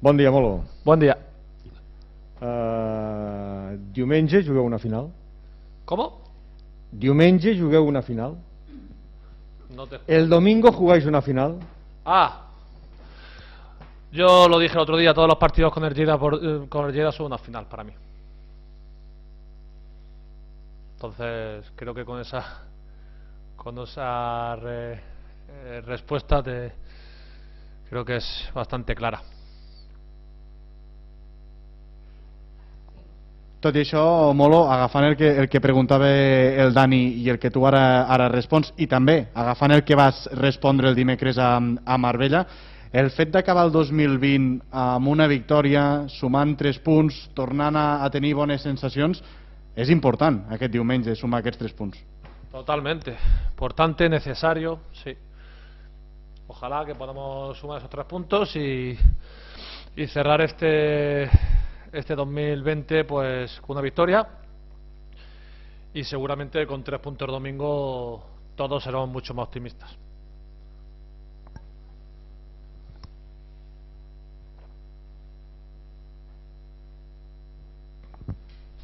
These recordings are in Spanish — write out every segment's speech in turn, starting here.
Bon dia, Molo. Bon dia. Uh, diumenge jugueu una final? ¿Cómo? Diumenge jugueu una final? No te... El domingo jugáis una final? Ah. Yo lo dije el otro día, todos los partidos con el Lleida, por- eh, con el Lleida son una final para mí. Entonces, creo que con esa con esa re- eh, respuesta te creo que es bastante clara. Tot i això, Molo, agafant el que, el que preguntava el Dani i el que tu ara, ara respons, i també agafant el que vas respondre el dimecres a, a Marbella, el fet d'acabar el 2020 amb una victòria, sumant 3 punts, tornant a, a tenir bones sensacions, és important aquest diumenge sumar aquests 3 punts. Totalmente. Importante, necesario, sí. Ojalá que podamos sumar esos tres puntos y, y cerrar este, este 2020 pues con una victoria. Y seguramente con tres puntos el domingo todos seremos mucho más optimistas.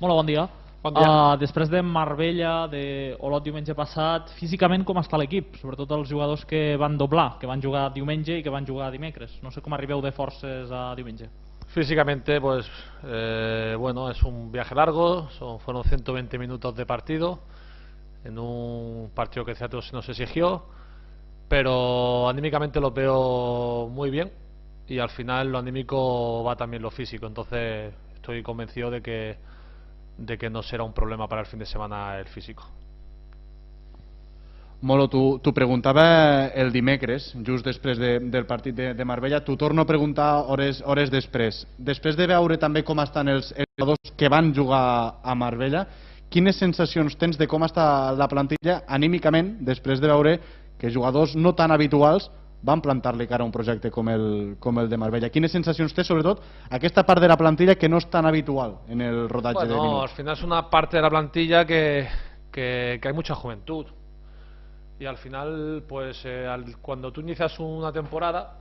Molt bon dia. Bon dia. Uh, després de Marbella, de Olot diumenge passat, físicament com està l'equip? Sobretot els jugadors que van doblar, que van jugar diumenge i que van jugar dimecres. No sé com arribeu de forces a diumenge. Físicamente, pues eh, bueno, es un viaje largo, son, fueron 120 minutos de partido, en un partido que Ceato se nos exigió, pero anímicamente lo veo muy bien y al final lo anímico va también lo físico, entonces estoy convencido de que, de que no será un problema para el fin de semana el físico. Molo, tu, tu preguntava el dimecres, just després de, del partit de, de Marbella, t'ho torno a preguntar hores, hores després. Després de veure també com estan els, jugadors que van jugar a Marbella, quines sensacions tens de com està la plantilla anímicament després de veure que jugadors no tan habituals van plantar-li cara a un projecte com el, com el de Marbella. Quines sensacions té, sobretot, aquesta part de la plantilla que no és tan habitual en el rodatge de Bueno, al minuts? final es una parte de la plantilla que, que, que hay mucha juventud. Y al final, pues eh, al- cuando tú inicias una temporada,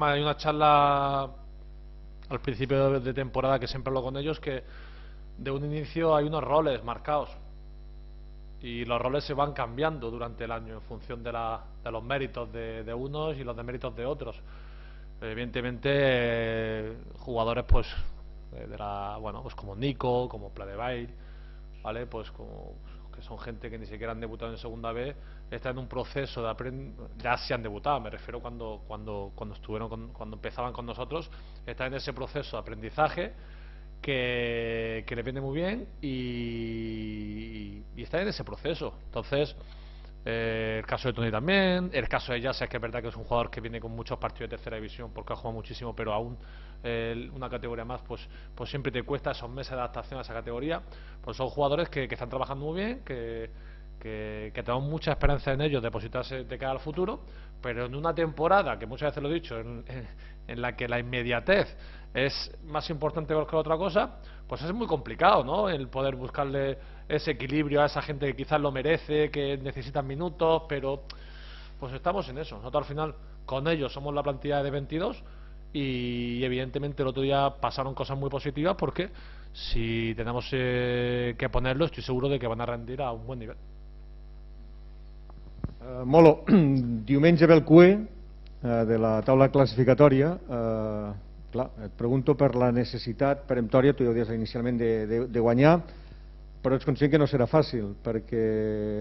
hay una charla al principio de, temporada que siempre hablo con ellos que de un inicio hay unos roles marcados y los roles se van cambiando durante el año en función de, la- de los méritos de, de unos y los deméritos de otros. Evidentemente, eh, jugadores pues eh, la, bueno, pues como Nico, como Pladebail, ¿vale? Pues como que son gente que ni siquiera han debutado en segunda B, están en un proceso de aprend ya se han debutado, me refiero cuando cuando cuando estuvieron con- cuando empezaban con nosotros, están en ese proceso de aprendizaje que, que les viene muy bien y, y están en ese proceso. Entonces, eh, el caso de Tony también, el caso de Yasa, que es verdad que es un jugador que viene con muchos partidos de tercera división porque ha jugado muchísimo, pero aún eh, una categoría más, pues, pues siempre te cuesta esos meses de adaptación a esa categoría. Pues son jugadores que, están trabajando muy bien, que, que, tenemos mucha esperanza en ellos depositarse de cara al futuro, pero en una temporada, que muchas veces lo he dicho, en, en- en la que la inmediatez es más importante que otra cosa, pues es muy complicado, ¿no? El poder buscarle ese equilibrio a esa gente que quizás lo merece, que necesitan minutos, pero pues estamos en eso. Nosotros al final con ellos somos la plantilla de 22 y evidentemente el otro día pasaron cosas muy positivas porque si tenemos eh, que ponerlo estoy seguro de que van a rendir a un buen nivel. Uh, Molo, diumenge ve el QE uh, de la taula classificatòria. Uh, clar, et pregunto per la necessitat peremptòria, tu ja ho dius inicialment, de, de, de guanyar, però ets conscient que no serà fàcil, perquè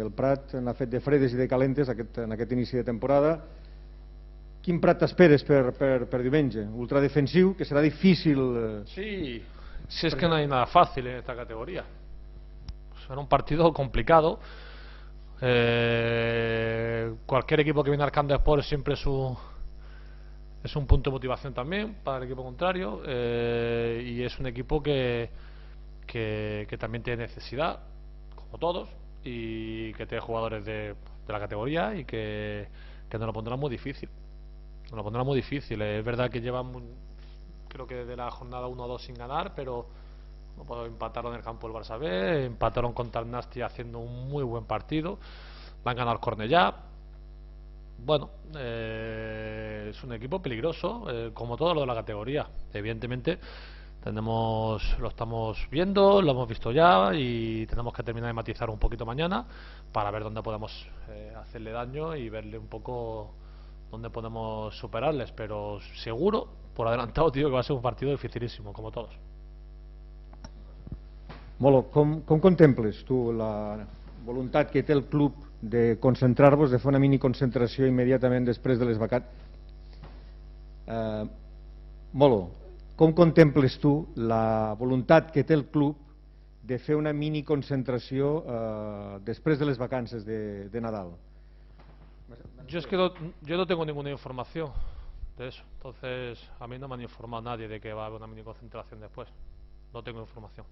el Prat n'ha fet de fredes i de calentes aquest, en aquest inici de temporada. Quin Prat t'esperes per, per, per diumenge? Ultradefensiu, que serà difícil... eh, Sí, si es que no hay nada fácil en esta categoría. Será un partido complicado. Eh, cualquier equipo que viene al Campo de Sport es un, es un punto de motivación también para el equipo contrario. eh, y es un equipo que, que, que también tiene necesidad, como todos, y que tiene jugadores de, de la categoría y que, que nos lo pondrá muy difícil. Nos lo pondrá muy difícil. Es verdad que llevan creo que de la jornada 1 a 2 sin ganar, pero no puedo empataron en el campo del Barça B, empataron contra el Nasti haciendo un muy buen partido, van a ganar Cornellá. Bueno, eh, es un equipo peligroso, eh, como todo lo de la categoría. Evidentemente, tenemos, lo estamos viendo, lo hemos visto ya y tenemos que terminar de matizar un poquito mañana para ver dónde podemos eh, hacerle daño y verle un poco dónde podemos superarles. Pero seguro, por adelantado, tío, que va a ser un partido dificilísimo, como todos. Molo, com, com contemples tu la voluntat que té el club de concentrar-vos, de fer una miniconcentració immediatament després de les vacances? Eh, Molo, com contemples tu la voluntat que té el club de fer una miniconcentració eh, després de les vacances de, de Nadal? Yo es que no, yo no tengo ninguna información de eso. Entonces, a mí no me han informado nadie de que va a haber una mini concentración después. No tengo información.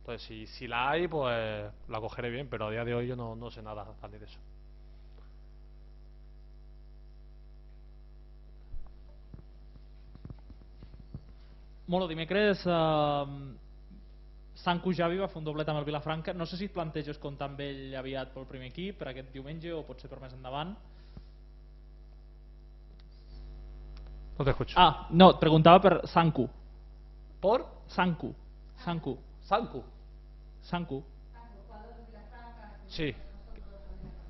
Entonces, si, si la hay, pues la cogeré bien, pero a día de hoy yo no, no sé nada de eso. Molo, dimecres eh, Sanco Javi va fer un doblet amb el Vilafranca. No sé si et planteges comptar amb ell aviat pel primer equip, per aquest diumenge, o potser per més endavant. No te escucho. Ah, no, et preguntava per Sanku. ¿Por? Sanku. Sanku. Sanku. Sanku. Sí.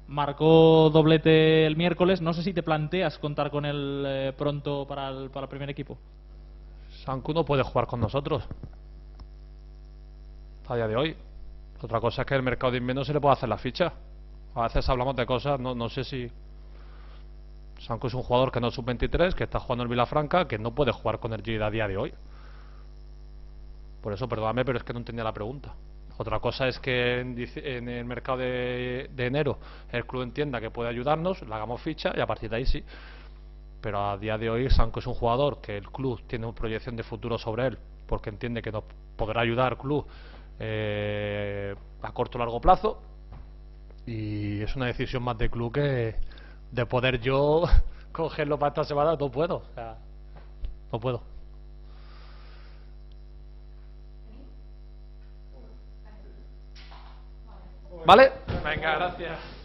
Marcó doblete el miércoles. No sé si te planteas contar con él eh, pronto para el, para el primer equipo. Sanku no puede jugar con nosotros. A día de hoy. Otra cosa es que el mercado de invierno se le puede hacer la ficha. A veces hablamos de cosas, no, no sé si. Sanku es un jugador que no es sub-23, que está jugando en Vilafranca, que no puede jugar con el Girona a día de hoy. Por eso, perdóname, pero es que no entendía la pregunta. Otra cosa es que en, en el mercado de, de enero el club entienda que puede ayudarnos, le hagamos ficha y a partir de ahí sí. Pero a día de hoy Sanko es un jugador que el club tiene una proyección de futuro sobre él porque entiende que nos podrá ayudar al club eh, a corto o largo plazo y es una decisión más de club que de poder yo cogerlo para esta semana no puedo. O sea, no puedo. ¿Vale? Venga, gracias.